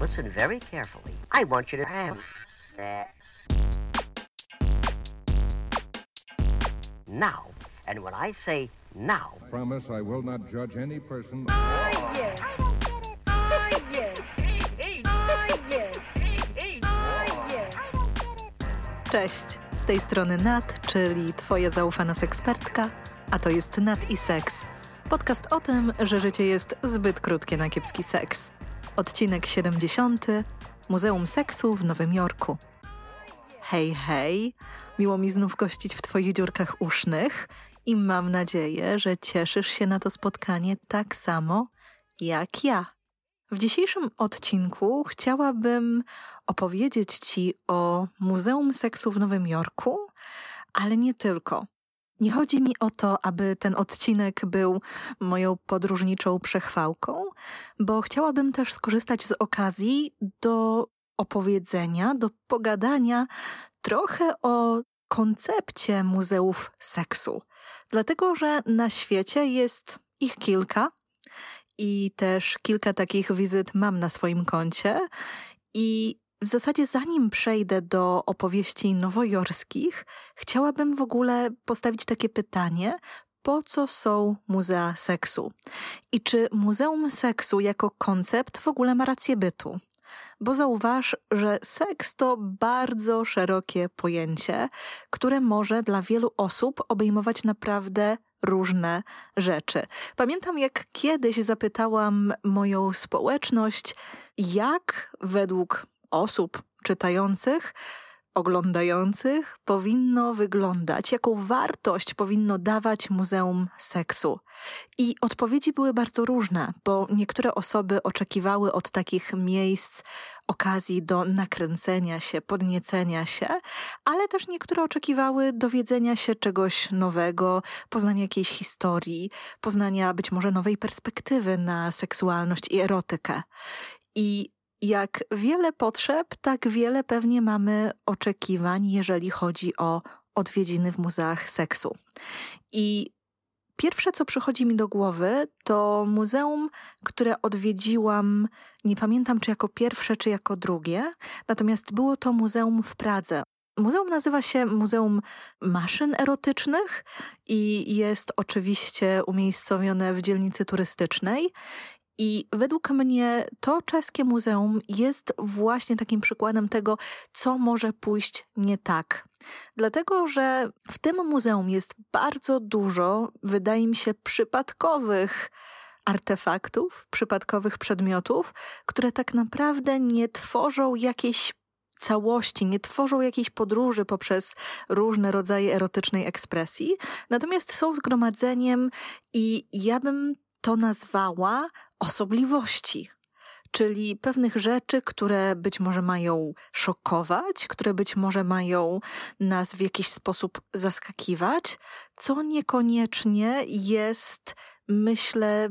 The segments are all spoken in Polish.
Listen very carefully. I want you to have sex. Now. And when I say now, Promise I will not judge any person. Cześć, z tej strony Nat, czyli Twoja zaufana sekspertka, a to jest Nat i Seks. Podcast o tym, że życie jest zbyt krótkie na kiepski seks. Odcinek 70. Muzeum Seksu w Nowym Jorku. Hej, hej, miło mi znów gościć w Twoich dziurkach usznych i mam nadzieję, że cieszysz się na to spotkanie tak samo jak ja. W dzisiejszym odcinku chciałabym opowiedzieć Ci o Muzeum Seksu w Nowym Jorku, ale nie tylko. Nie chodzi mi o to, aby ten odcinek był moją podróżniczą przechwałką, bo chciałabym też skorzystać z okazji do opowiedzenia, do pogadania trochę o koncepcie muzeów seksu. Dlatego, że na świecie jest ich kilka i też kilka takich wizyt mam na swoim koncie. I w zasadzie, zanim przejdę do opowieści nowojorskich, chciałabym w ogóle postawić takie pytanie: po co są muzea seksu? I czy Muzeum Seksu jako koncept w ogóle ma rację bytu? Bo zauważ, że seks to bardzo szerokie pojęcie, które może dla wielu osób obejmować naprawdę różne rzeczy. Pamiętam, jak kiedyś zapytałam moją społeczność, jak według osób czytających, oglądających powinno wyglądać, jaką wartość powinno dawać Muzeum Seksu. I odpowiedzi były bardzo różne, bo niektóre osoby oczekiwały od takich miejsc okazji do nakręcenia się, podniecenia się, ale też niektóre oczekiwały dowiedzenia się czegoś nowego, poznania jakiejś historii, poznania być może nowej perspektywy na seksualność i erotykę. I jak wiele potrzeb, tak wiele pewnie mamy oczekiwań, jeżeli chodzi o odwiedziny w muzeach seksu. I Pierwsze, co przychodzi mi do głowy, to muzeum, które odwiedziłam, nie pamiętam czy jako pierwsze, czy jako drugie, natomiast było to muzeum w Pradze. Muzeum nazywa się Muzeum Maszyn Erotycznych i jest oczywiście umiejscowione w dzielnicy turystycznej. I według mnie to czeskie muzeum jest właśnie takim przykładem tego, co może pójść nie tak. Dlatego, że w tym muzeum jest bardzo dużo, wydaje mi się, przypadkowych artefaktów, przypadkowych przedmiotów, które tak naprawdę nie tworzą jakiejś całości, nie tworzą jakiejś podróży poprzez różne rodzaje erotycznej ekspresji, natomiast są zgromadzeniem i ja bym to nazwała osobliwości, czyli pewnych rzeczy, które być może mają szokować, które być może mają nas w jakiś sposób zaskakiwać, co niekoniecznie jest, myślę,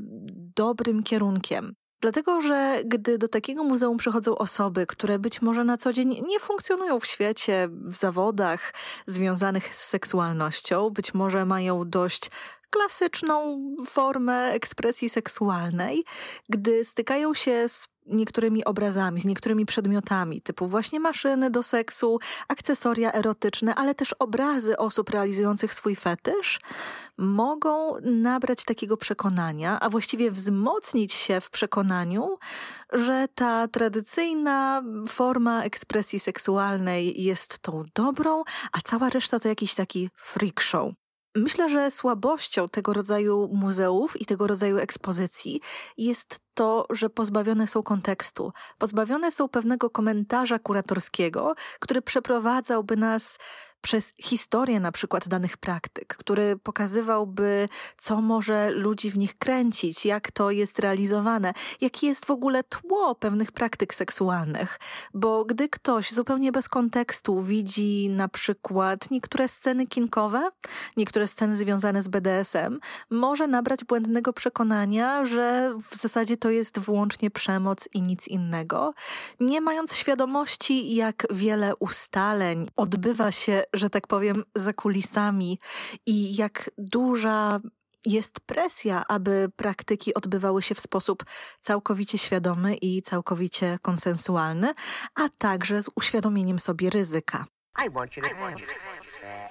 dobrym kierunkiem. Dlatego, że gdy do takiego muzeum przychodzą osoby, które być może na co dzień nie funkcjonują w świecie, w zawodach związanych z seksualnością, być może mają dość klasyczną formę ekspresji seksualnej, gdy stykają się z niektórymi obrazami, z niektórymi przedmiotami, typu właśnie maszyny do seksu, akcesoria erotyczne, ale też obrazy osób realizujących swój fetysz, mogą nabrać takiego przekonania, a właściwie wzmocnić się w przekonaniu, że ta tradycyjna forma ekspresji seksualnej jest tą dobrą, a cała reszta to jakiś taki freak show. Myślę, że słabością tego rodzaju muzeów i tego rodzaju ekspozycji jest to, że pozbawione są kontekstu, pozbawione są pewnego komentarza kuratorskiego, który przeprowadzałby nas przez historię na przykład danych praktyk, który pokazywałby, co może ludzi w nich kręcić, jak to jest realizowane, jakie jest w ogóle tło pewnych praktyk seksualnych. Bo gdy ktoś zupełnie bez kontekstu widzi na przykład niektóre sceny kinkowe, niektóre sceny związane z BDSM, może nabrać błędnego przekonania, że w zasadzie to jest wyłącznie przemoc i nic innego, nie mając świadomości, jak wiele ustaleń odbywa się że tak powiem, za kulisami i jak duża jest presja, aby praktyki odbywały się w sposób całkowicie świadomy i całkowicie konsensualny, a także z uświadomieniem sobie ryzyka. To.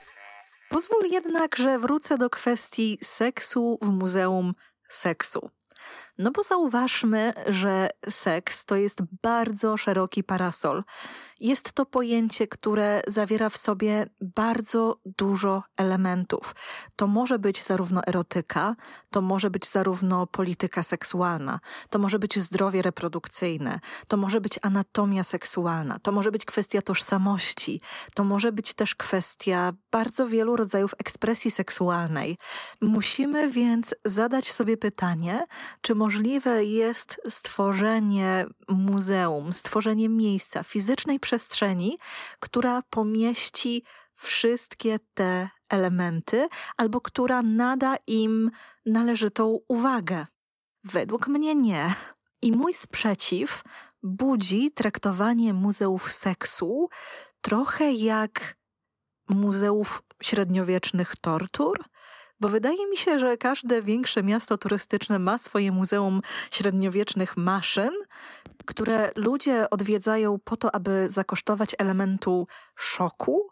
Pozwól jednak, że wrócę do kwestii seksu w Muzeum Seksu. No bo zauważmy, że seks to jest bardzo szeroki parasol. Jest to pojęcie, które zawiera w sobie bardzo dużo elementów. To może być zarówno erotyka, to może być zarówno polityka seksualna, to może być zdrowie reprodukcyjne, to może być anatomia seksualna, to może być kwestia tożsamości, to może być też kwestia bardzo wielu rodzajów ekspresji seksualnej. Musimy więc zadać sobie pytanie, czy możliwe jest stworzenie muzeum, stworzenie miejsca fizycznej przestrzeni, która pomieści wszystkie te elementy albo która nada im należytą uwagę. Według mnie nie. I mój sprzeciw budzi traktowanie muzeów seksu trochę jak muzeów średniowiecznych tortur, bo wydaje mi się, że każde większe miasto turystyczne ma swoje muzeum średniowiecznych maszyn, które ludzie odwiedzają po to, aby zakosztować elementu szoku,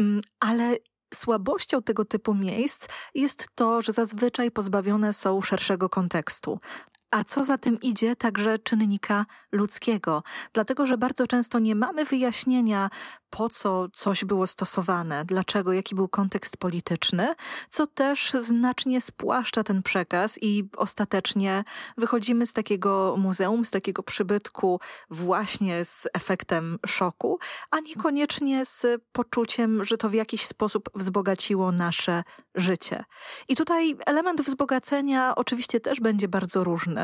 Mm, ale słabością tego typu miejsc jest to, że zazwyczaj pozbawione są szerszego kontekstu. A co za tym idzie, także czynnika ludzkiego, dlatego że bardzo często nie mamy wyjaśnienia, po co coś było stosowane, dlaczego, jaki był kontekst polityczny, co też znacznie spłaszcza ten przekaz i ostatecznie wychodzimy z takiego muzeum, z takiego przybytku właśnie z efektem szoku, a niekoniecznie z poczuciem, że to w jakiś sposób wzbogaciło nasze życie. I tutaj element wzbogacenia oczywiście też będzie bardzo różny,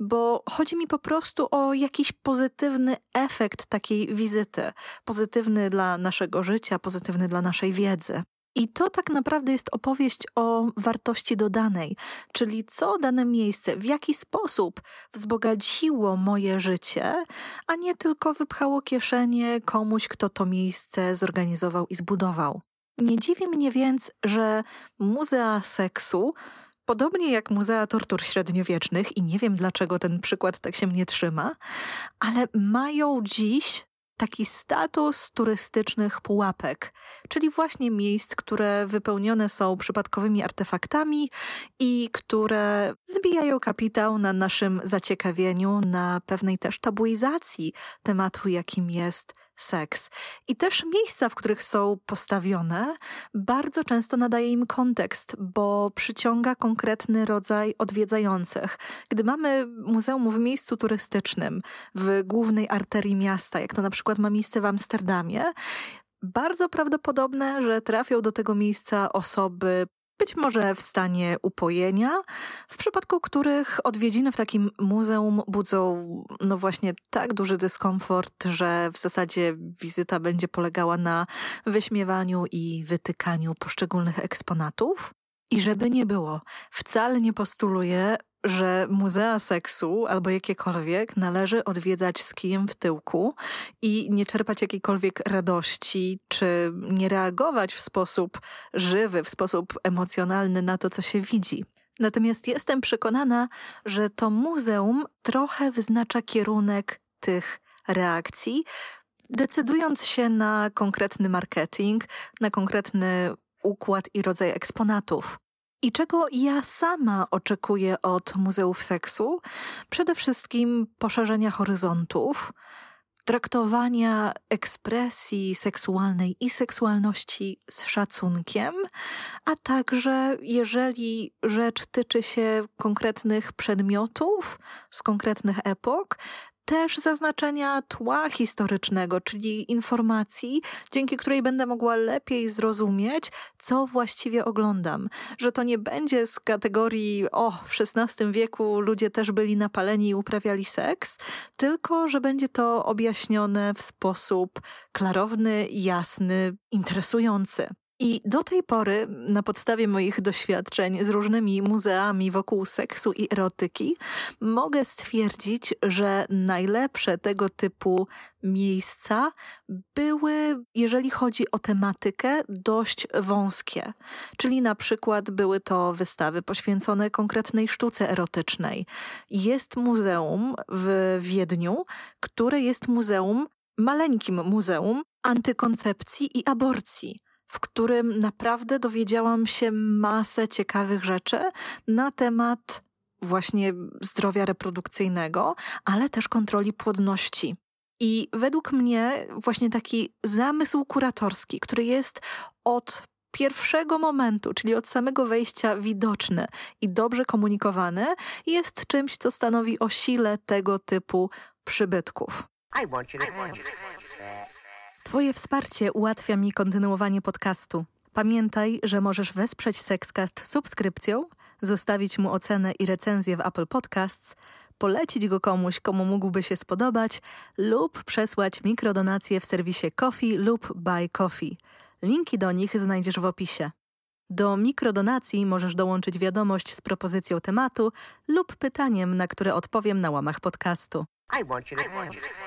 bo chodzi mi po prostu o jakiś pozytywny efekt takiej wizyty, pozytywny dla naszego życia, pozytywny dla naszej wiedzy. I to tak naprawdę jest opowieść o wartości dodanej, czyli co dane miejsce, w jaki sposób wzbogaciło moje życie, a nie tylko wypchało kieszenie komuś, kto to miejsce zorganizował i zbudował. Nie dziwi mnie więc, że muzea seksu Podobnie jak Muzea Tortur Średniowiecznych, i nie wiem dlaczego ten przykład tak się mnie trzyma, ale mają dziś taki status turystycznych pułapek, czyli właśnie miejsc, które wypełnione są przypadkowymi artefaktami i które zbijają kapitał na naszym zaciekawieniu, na pewnej też tabuizacji tematu, jakim jest seks. I też miejsca, w których są postawione, bardzo często nadaje im kontekst, bo przyciąga konkretny rodzaj odwiedzających. Gdy mamy muzeum w miejscu turystycznym, w głównej arterii miasta, jak to na przykład ma miejsce w Amsterdamie, bardzo prawdopodobne, że trafią do tego miejsca osoby być może w stanie upojenia, w przypadku których odwiedziny w takim muzeum budzą, no właśnie, tak duży dyskomfort, że w zasadzie wizyta będzie polegała na wyśmiewaniu i wytykaniu poszczególnych eksponatów. I żeby nie było, wcale nie postuluję, że muzea seksu albo jakiekolwiek należy odwiedzać z kijem w tyłku i nie czerpać jakiejkolwiek radości, czy nie reagować w sposób żywy, w sposób emocjonalny na to, co się widzi. Natomiast jestem przekonana, że to muzeum trochę wyznacza kierunek tych reakcji, decydując się na konkretny marketing, na konkretny układ i rodzaj eksponatów. I czego ja sama oczekuję od muzeów seksu? Przede wszystkim poszerzenia horyzontów, traktowania ekspresji seksualnej i seksualności z szacunkiem, a także jeżeli rzecz tyczy się konkretnych przedmiotów z konkretnych epok, też zaznaczenia tła historycznego, czyli informacji, dzięki której będę mogła lepiej zrozumieć, co właściwie oglądam. Że to nie będzie z kategorii, o, w XVI wieku ludzie też byli napaleni i uprawiali seks, tylko że będzie to objaśnione w sposób klarowny, jasny, interesujący. I do tej pory, na podstawie moich doświadczeń z różnymi muzeami wokół seksu i erotyki, mogę stwierdzić, że najlepsze tego typu miejsca były, jeżeli chodzi o tematykę, dość wąskie. Czyli na przykład były to wystawy poświęcone konkretnej sztuce erotycznej. Jest muzeum w Wiedniu, które jest muzeum, maleńkim muzeum antykoncepcji i aborcji w którym naprawdę dowiedziałam się masę ciekawych rzeczy na temat właśnie zdrowia reprodukcyjnego, ale też kontroli płodności. I według mnie właśnie taki zamysł kuratorski, który jest od pierwszego momentu, czyli od samego wejścia widoczny i dobrze komunikowany, jest czymś, co stanowi o sile tego typu przybytków. I want you to have that. Twoje wsparcie ułatwia mi kontynuowanie podcastu. Pamiętaj, że możesz wesprzeć Sexcast subskrypcją, zostawić mu ocenę i recenzję w Apple Podcasts, polecić go komuś, komu mógłby się spodobać lub przesłać mikrodonacje w serwisie Coffee lub Buy Coffee. Linki do nich znajdziesz w opisie. Do mikrodonacji możesz dołączyć wiadomość z propozycją tematu lub pytaniem, na które odpowiem na łamach podcastu. I want you to have that.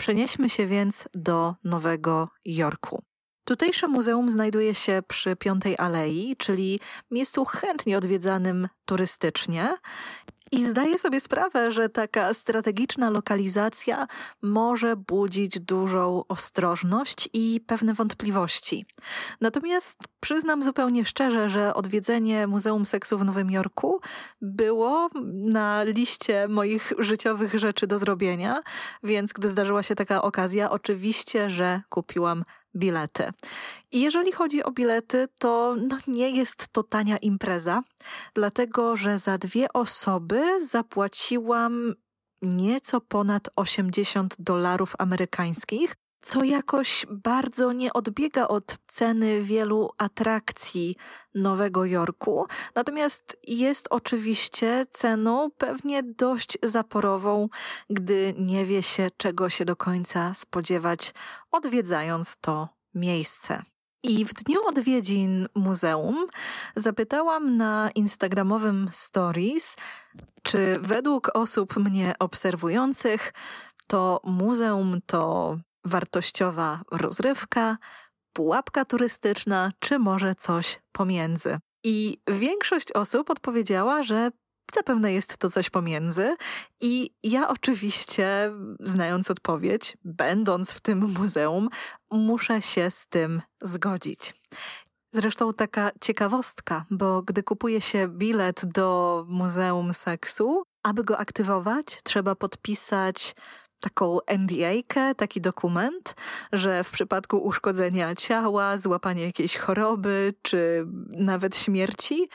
Przenieśmy się więc do Nowego Jorku. Tutejsze muzeum znajduje się przy Piątej Alei, czyli miejscu chętnie odwiedzanym turystycznie. I zdaję sobie sprawę, że taka strategiczna lokalizacja może budzić dużą ostrożność i pewne wątpliwości. Natomiast przyznam zupełnie szczerze, że odwiedzenie Muzeum Seksu w Nowym Jorku było na liście moich życiowych rzeczy do zrobienia, więc gdy zdarzyła się taka okazja, oczywiście, że kupiłam bilety. I jeżeli chodzi o bilety, to no nie jest to tania impreza, dlatego że za dwie osoby zapłaciłam nieco ponad 80 dolarów amerykańskich, co jakoś bardzo nie odbiega od ceny wielu atrakcji Nowego Jorku. Natomiast jest oczywiście ceną pewnie dość zaporową, gdy nie wie się, czego się do końca spodziewać, odwiedzając to miejsce. I w dniu odwiedzin muzeum zapytałam na Instagramowym Stories, czy według osób mnie obserwujących to muzeum to wartościowa rozrywka, pułapka turystyczna, czy może coś pomiędzy. I większość osób odpowiedziała, że zapewne jest to coś pomiędzy. I ja oczywiście, znając odpowiedź, będąc w tym muzeum, muszę się z tym zgodzić. Zresztą taka ciekawostka, bo gdy kupuje się bilet do Muzeum Seksu, aby go aktywować, trzeba podpisać taką NDA, taki dokument, że w przypadku uszkodzenia ciała, złapania jakiejś choroby czy nawet śmierci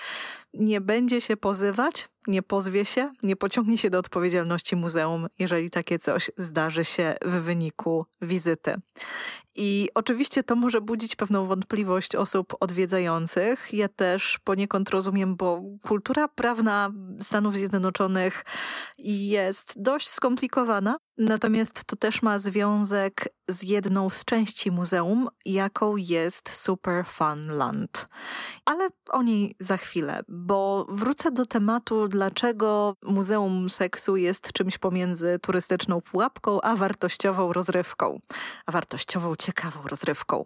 nie będzie się pozywać, nie pozwie się, nie pociągnie się do odpowiedzialności muzeum, jeżeli takie coś zdarzy się w wyniku wizyty. I oczywiście to może budzić pewną wątpliwość osób odwiedzających. Ja też poniekąd rozumiem, bo kultura prawna Stanów Zjednoczonych jest dość skomplikowana, natomiast to też ma związek z jedną z części muzeum, jaką jest Super Fun Land. Ale o niej za chwilę, bo wrócę do tematu, dlaczego Muzeum Seksu jest czymś pomiędzy turystyczną pułapką a wartościową rozrywką, a wartościową, ciekawą rozrywką.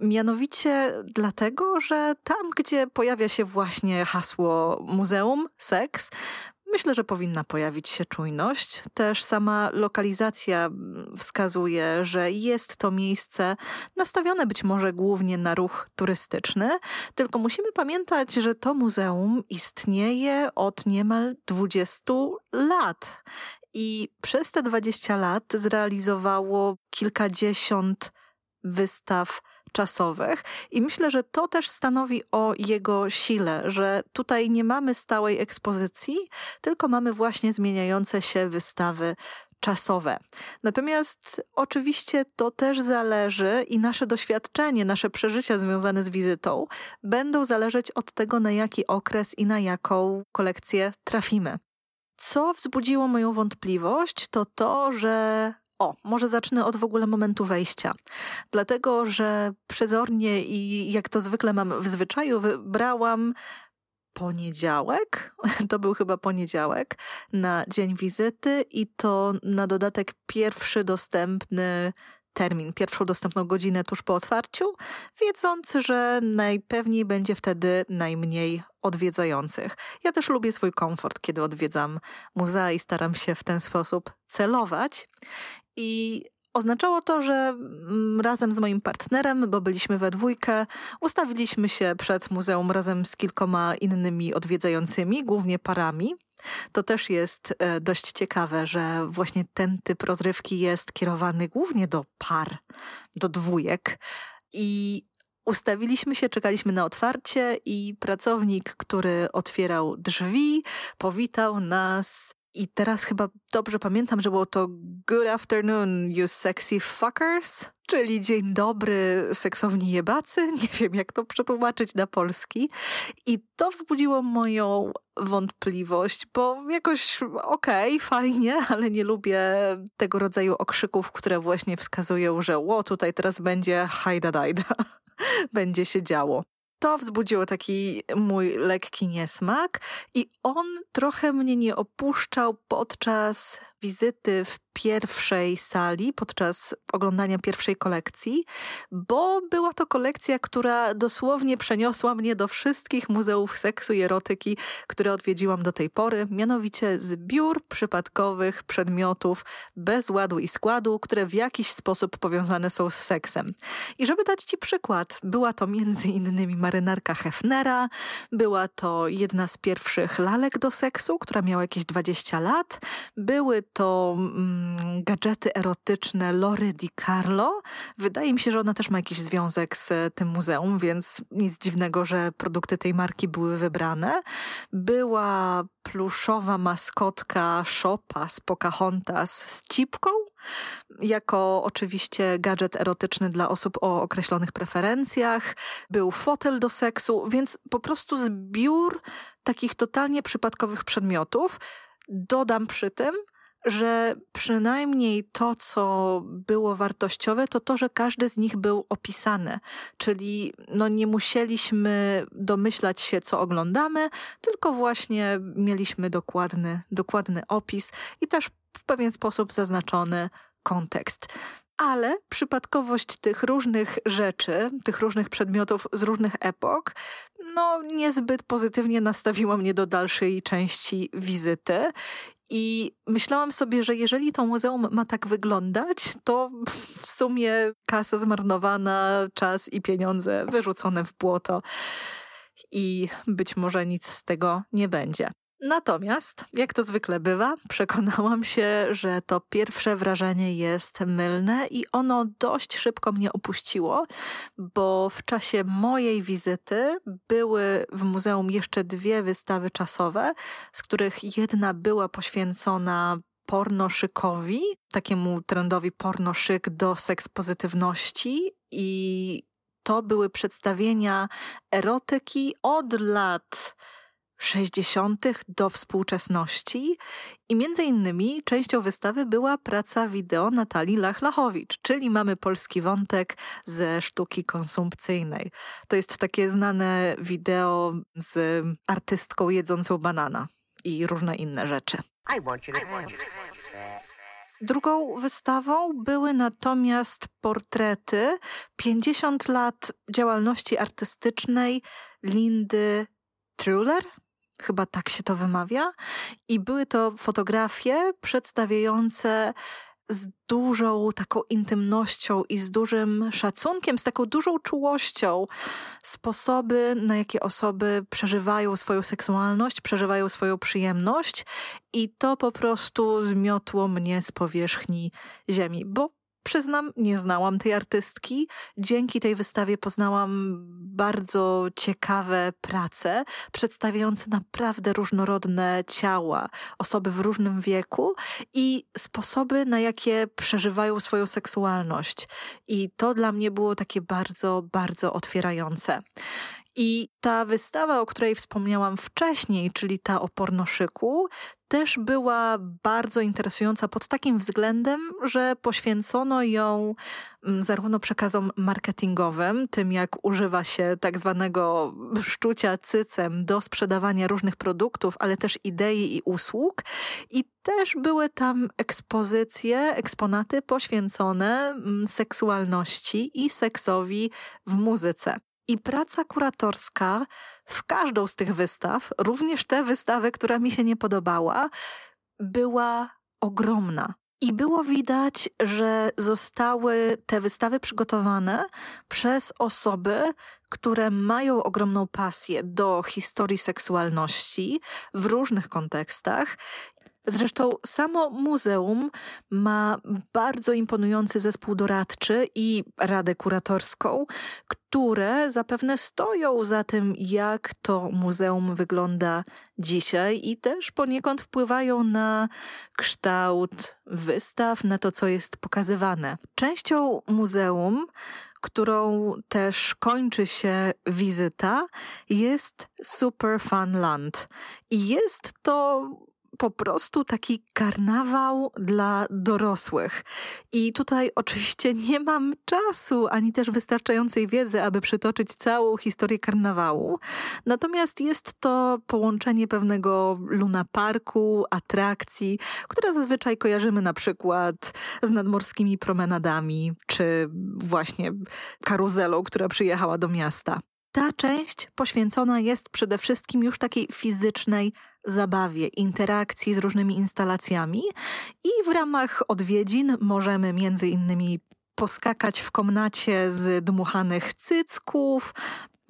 Mianowicie dlatego, że tam, gdzie pojawia się właśnie hasło muzeum, seks, Myślę, że powinna pojawić się czujność. Też sama lokalizacja wskazuje, że jest to miejsce nastawione być może głównie na ruch turystyczny, tylko musimy pamiętać, że to muzeum istnieje od niemal 20 lat. I przez te 20 lat zrealizowało kilkadziesiąt wystaw czasowych i myślę, że to też stanowi o jego sile, że tutaj nie mamy stałej ekspozycji, tylko mamy właśnie zmieniające się wystawy czasowe. Natomiast oczywiście to też zależy i nasze doświadczenie, nasze przeżycia związane z wizytą będą zależeć od tego, na jaki okres i na jaką kolekcję trafimy. Co wzbudziło moją wątpliwość, to to, że O, może zacznę od w ogóle momentu wejścia. Dlatego, że przezornie i jak to zwykle mam w zwyczaju, wybrałam poniedziałek, to był chyba poniedziałek, na dzień wizyty i to na dodatek pierwszy dostępny termin, pierwszą dostępną godzinę tuż po otwarciu, wiedząc, że najpewniej będzie wtedy najmniej odwiedzających. Ja też lubię swój komfort, kiedy odwiedzam muzea i staram się w ten sposób celować. I Oznaczało to, że mm, razem z moim partnerem, bo byliśmy we dwójkę, ustawiliśmy się przed muzeum razem z kilkoma innymi odwiedzającymi, głównie parami. To też jest e, dość ciekawe, że właśnie ten typ rozrywki jest kierowany głównie do par, do dwójek. I Ustawiliśmy się, czekaliśmy na otwarcie i pracownik, który otwierał drzwi, powitał nas i teraz chyba dobrze pamiętam, że było to Good afternoon, you sexy fuckers, czyli dzień dobry, seksowni jebacy. Nie wiem, jak to przetłumaczyć na polski. I to wzbudziło moją wątpliwość, bo jakoś okej, okay, fajnie, ale nie lubię tego rodzaju okrzyków, które właśnie wskazują, że ło, tutaj teraz będzie hajda dajda. będzie się działo to wzbudziło taki mój lekki niesmak i on trochę mnie nie opuszczał podczas wizyty w pierwszej sali podczas oglądania pierwszej kolekcji, bo była to kolekcja, która dosłownie przeniosła mnie do wszystkich muzeów seksu i erotyki, które odwiedziłam do tej pory, mianowicie zbiór przypadkowych przedmiotów bez ładu i składu, które w jakiś sposób powiązane są z seksem. I żeby dać Ci przykład, była to między innymi marynarka Hefnera, była to jedna z pierwszych lalek do seksu, która miała jakieś 20 lat, były to mm, gadżety erotyczne Lory Di Carlo. Wydaje mi się, że ona też ma jakiś związek z tym muzeum, więc nic dziwnego, że produkty tej marki były wybrane. Była pluszowa maskotka Shopa z Pocahontas z cipką, jako oczywiście gadżet erotyczny dla osób o określonych preferencjach. Był fotel do seksu, więc po prostu zbiór takich totalnie przypadkowych przedmiotów. Dodam przy tym, że przynajmniej to, co było wartościowe, to to, że każdy z nich był opisany. Czyli no, nie musieliśmy domyślać się, co oglądamy, tylko właśnie mieliśmy dokładny, dokładny opis i też w pewien sposób zaznaczony kontekst ale przypadkowość tych różnych rzeczy, tych różnych przedmiotów z różnych epok, no niezbyt pozytywnie nastawiła mnie do dalszej części wizyty. I myślałam sobie, że jeżeli to muzeum ma tak wyglądać, to w sumie kasa zmarnowana, czas i pieniądze wyrzucone w błoto i być może nic z tego nie będzie. Natomiast, jak to zwykle bywa, przekonałam się, że to pierwsze wrażenie jest mylne i ono dość szybko mnie opuściło, bo w czasie mojej wizyty były w muzeum jeszcze dwie wystawy czasowe, z których jedna była poświęcona pornoszykowi, takiemu trendowi pornoszyk do sekspozytywności i to były przedstawienia erotyki od lat 60. do współczesności i między innymi częścią wystawy była praca wideo Natalii Lachlachowicz, czyli mamy polski wątek ze sztuki konsumpcyjnej. To jest takie znane wideo z artystką jedzącą banana i różne inne rzeczy. Drugą wystawą były natomiast portrety 50 lat działalności artystycznej Lindy Truller, chyba tak się to wymawia. I były to fotografie przedstawiające z dużą taką intymnością i z dużym szacunkiem, z taką dużą czułością sposoby, na jakie osoby przeżywają swoją seksualność, przeżywają swoją przyjemność i to po prostu zmiotło mnie z powierzchni ziemi, bo Przyznam, nie znałam tej artystki. Dzięki tej wystawie poznałam bardzo ciekawe prace, przedstawiające naprawdę różnorodne ciała, osoby w różnym wieku i sposoby, na jakie przeżywają swoją seksualność. I to dla mnie było takie bardzo, bardzo otwierające. I ta wystawa, o której wspomniałam wcześniej, czyli ta o pornoszyku, też była bardzo interesująca pod takim względem, że poświęcono ją mm, zarówno przekazom marketingowym, tym jak używa się tak zwanego szczucia cycem do sprzedawania różnych produktów, ale też idei i usług. I też były tam ekspozycje, eksponaty poświęcone mm, seksualności i seksowi w muzyce. I praca kuratorska w każdą z tych wystaw, również tę wystawę, która mi się nie podobała, była ogromna. I było widać, że zostały te wystawy przygotowane przez osoby, które mają ogromną pasję do historii seksualności w różnych kontekstach Zresztą samo muzeum ma bardzo imponujący zespół doradczy i radę kuratorską, które zapewne stoją za tym, jak to muzeum wygląda dzisiaj i też poniekąd wpływają na kształt wystaw, na to, co jest pokazywane. Częścią muzeum którą też kończy się wizyta, jest Super Fun Land. I jest to po prostu taki karnawał dla dorosłych. I tutaj oczywiście nie mam czasu ani też wystarczającej wiedzy, aby przytoczyć całą historię karnawału. Natomiast jest to połączenie pewnego lunaparku, atrakcji, które zazwyczaj kojarzymy na przykład z nadmorskimi promenadami, czy właśnie karuzelą, która przyjechała do miasta. Ta część poświęcona jest przede wszystkim już takiej fizycznej zabawie, interakcji z różnymi instalacjami i w ramach odwiedzin możemy między innymi poskakać w komnacie z dmuchanych cycków,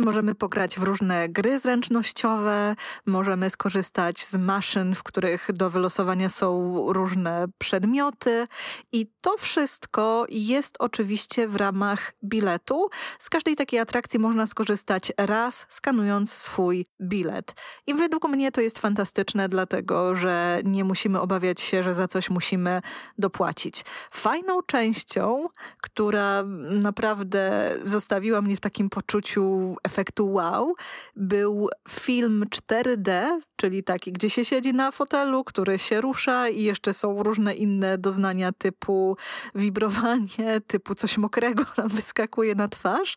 Możemy pograć w różne gry zręcznościowe, możemy skorzystać z maszyn, w których do wylosowania są różne przedmioty i to wszystko jest oczywiście w ramach biletu. Z każdej takiej atrakcji można skorzystać raz, skanując swój bilet. I według mnie to jest fantastyczne, dlatego że nie musimy obawiać się, że za coś musimy dopłacić. Fajną częścią, która naprawdę zostawiła mnie w takim poczuciu efektu wow, był film 4D, czyli taki, gdzie się siedzi na fotelu, który się rusza i jeszcze są różne inne doznania typu wibrowanie, typu coś mokrego nam wyskakuje na twarz.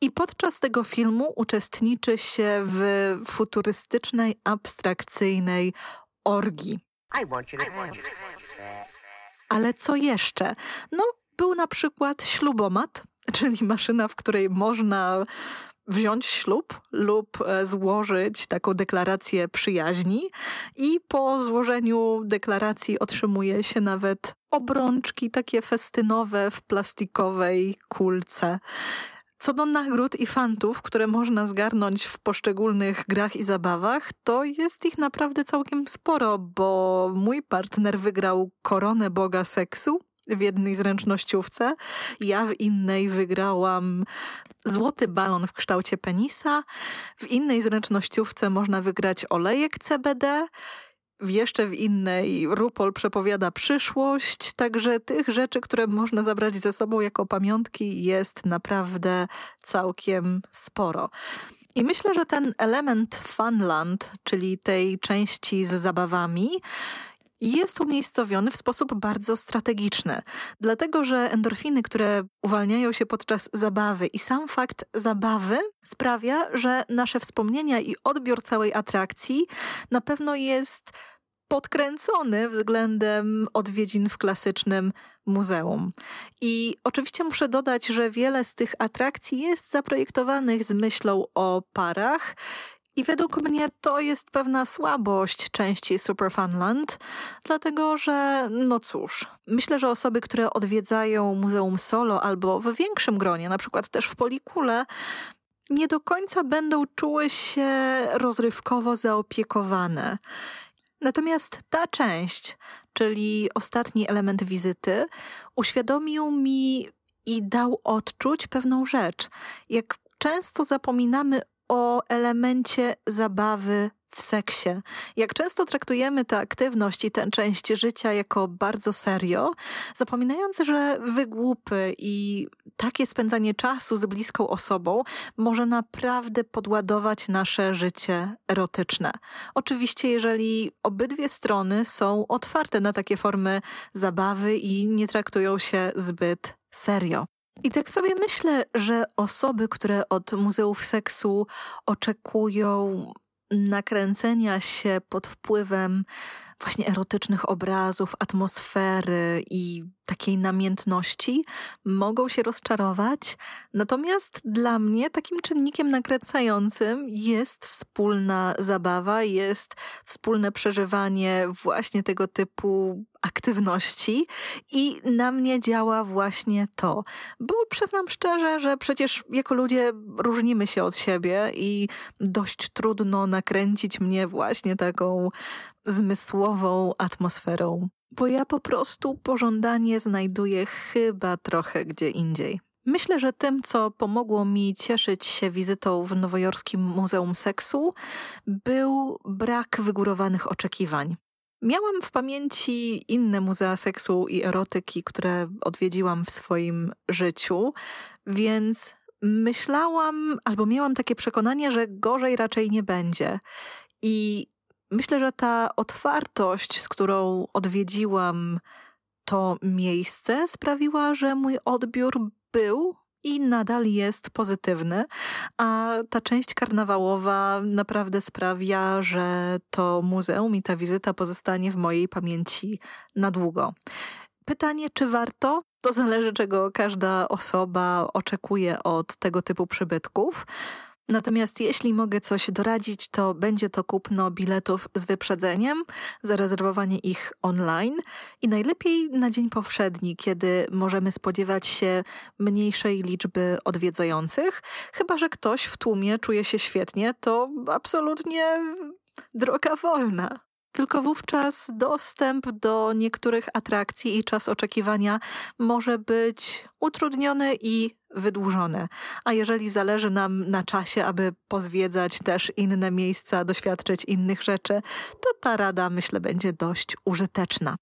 I podczas tego filmu uczestniczy się w futurystycznej, abstrakcyjnej orgii. Ale co jeszcze? No, był na przykład ślubomat, czyli maszyna, w której można wziąć ślub lub e, złożyć taką deklarację przyjaźni i po złożeniu deklaracji otrzymuje się nawet obrączki takie festynowe w plastikowej kulce. Co do nagród i fantów, które można zgarnąć w poszczególnych grach i zabawach, to jest ich naprawdę całkiem sporo, bo mój partner wygrał koronę Boga Seksu w jednej zręcznościówce. Ja w innej wygrałam złoty balon w kształcie penisa. W innej zręcznościówce można wygrać olejek CBD. W jeszcze w innej Rupol przepowiada przyszłość, także tych rzeczy, które można zabrać ze sobą jako pamiątki jest naprawdę całkiem sporo. I myślę, że ten element Funland, czyli tej części z zabawami, jest umiejscowiony w sposób bardzo strategiczny, dlatego że endorfiny, które uwalniają się podczas zabawy i sam fakt zabawy sprawia, że nasze wspomnienia i odbiór całej atrakcji na pewno jest podkręcony względem odwiedzin w klasycznym muzeum. I oczywiście muszę dodać, że wiele z tych atrakcji jest zaprojektowanych z myślą o parach i według mnie to jest pewna słabość części Superfunland, dlatego że, no cóż, myślę, że osoby, które odwiedzają Muzeum Solo albo w większym gronie, na przykład też w Polikule, nie do końca będą czuły się rozrywkowo zaopiekowane. Natomiast ta część, czyli ostatni element wizyty, uświadomił mi i dał odczuć pewną rzecz. Jak często zapominamy o elemencie zabawy w seksie. Jak często traktujemy tę aktywność i tę część życia jako bardzo serio, zapominając, że wygłupy i takie spędzanie czasu z bliską osobą może naprawdę podładować nasze życie erotyczne. Oczywiście, jeżeli obydwie strony są otwarte na takie formy zabawy i nie traktują się zbyt serio. I tak sobie myślę, że osoby, które od muzeów seksu oczekują nakręcenia się pod wpływem właśnie erotycznych obrazów, atmosfery i takiej namiętności, mogą się rozczarować. Natomiast dla mnie takim czynnikiem nakręcającym jest wspólna zabawa, jest wspólne przeżywanie właśnie tego typu aktywności i na mnie działa właśnie to. Bo przyznam szczerze, że przecież jako ludzie różnimy się od siebie i dość trudno nakręcić mnie właśnie taką zmysłową atmosferą. Bo ja po prostu pożądanie znajduję chyba trochę gdzie indziej. Myślę, że tym, co pomogło mi cieszyć się wizytą w nowojorskim Muzeum Seksu, był brak wygórowanych oczekiwań. Miałam w pamięci inne muzea seksu i erotyki, które odwiedziłam w swoim życiu, więc myślałam albo miałam takie przekonanie, że gorzej raczej nie będzie. I myślę, że ta otwartość, z którą odwiedziłam to miejsce, sprawiła, że mój odbiór był i nadal jest pozytywny, a ta część karnawałowa naprawdę sprawia, że to muzeum i ta wizyta pozostanie w mojej pamięci na długo. Pytanie, czy warto? To zależy, czego każda osoba oczekuje od tego typu przybytków. Natomiast jeśli mogę coś doradzić, to będzie to kupno biletów z wyprzedzeniem, zarezerwowanie ich online i najlepiej na dzień powszedni, kiedy możemy spodziewać się mniejszej liczby odwiedzających. Chyba, że ktoś w tłumie czuje się świetnie, to absolutnie droga wolna. Tylko wówczas dostęp do niektórych atrakcji i czas oczekiwania może być utrudniony i wydłużone. A jeżeli zależy nam na czasie, aby pozwiedzać też inne miejsca, doświadczyć innych rzeczy, to ta rada myślę będzie dość użyteczna.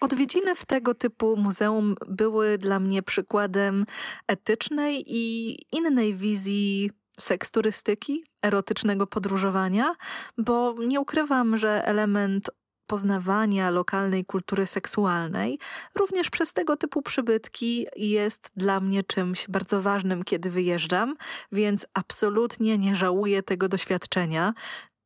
Odwiedziny w tego typu muzeum były dla mnie przykładem etycznej i innej wizji seksturystyki, erotycznego podróżowania, bo nie ukrywam, że element poznawania lokalnej kultury seksualnej, również przez tego typu przybytki jest dla mnie czymś bardzo ważnym, kiedy wyjeżdżam, więc absolutnie nie żałuję tego doświadczenia.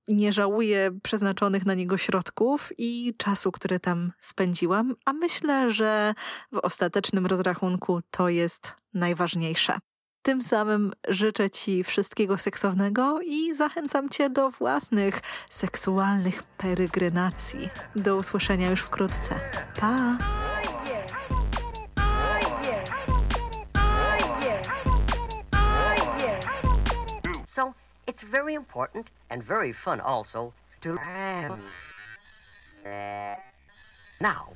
Nie żałuję przeznaczonych na niego środków i czasu, który tam spędziłam, a myślę, że w ostatecznym rozrachunku to jest najważniejsze. Tym samym życzę Ci wszystkiego seksownego i zachęcam Cię do własnych seksualnych peregrynacji. Do usłyszenia już wkrótce. Pa! So, it's very important and very fun also to... Now,